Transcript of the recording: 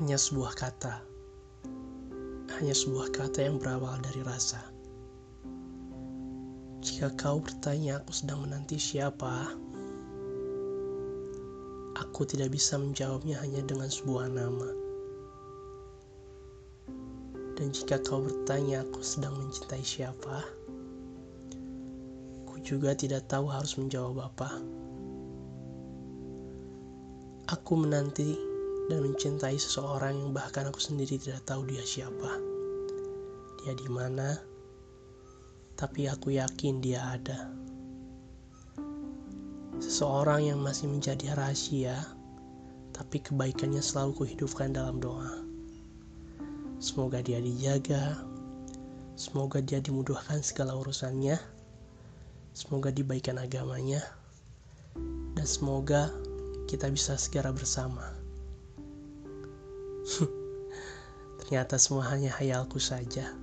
hanya sebuah kata, hanya sebuah kata yang berawal dari rasa. Jika kau bertanya aku sedang menanti siapa, aku tidak bisa menjawabnya hanya dengan sebuah nama. Dan jika kau bertanya aku sedang mencintai siapa, aku juga tidak tahu harus menjawab apa. Aku menanti dan mencintai seseorang yang bahkan aku sendiri tidak tahu dia siapa. Dia di mana? Tapi aku yakin dia ada. Seseorang yang masih menjadi rahasia, tapi kebaikannya selalu kuhidupkan dalam doa. Semoga dia dijaga, semoga dia dimudahkan segala urusannya, semoga dibaikan agamanya, dan semoga kita bisa segera bersama. Ternyata semua hanya hayalku saja.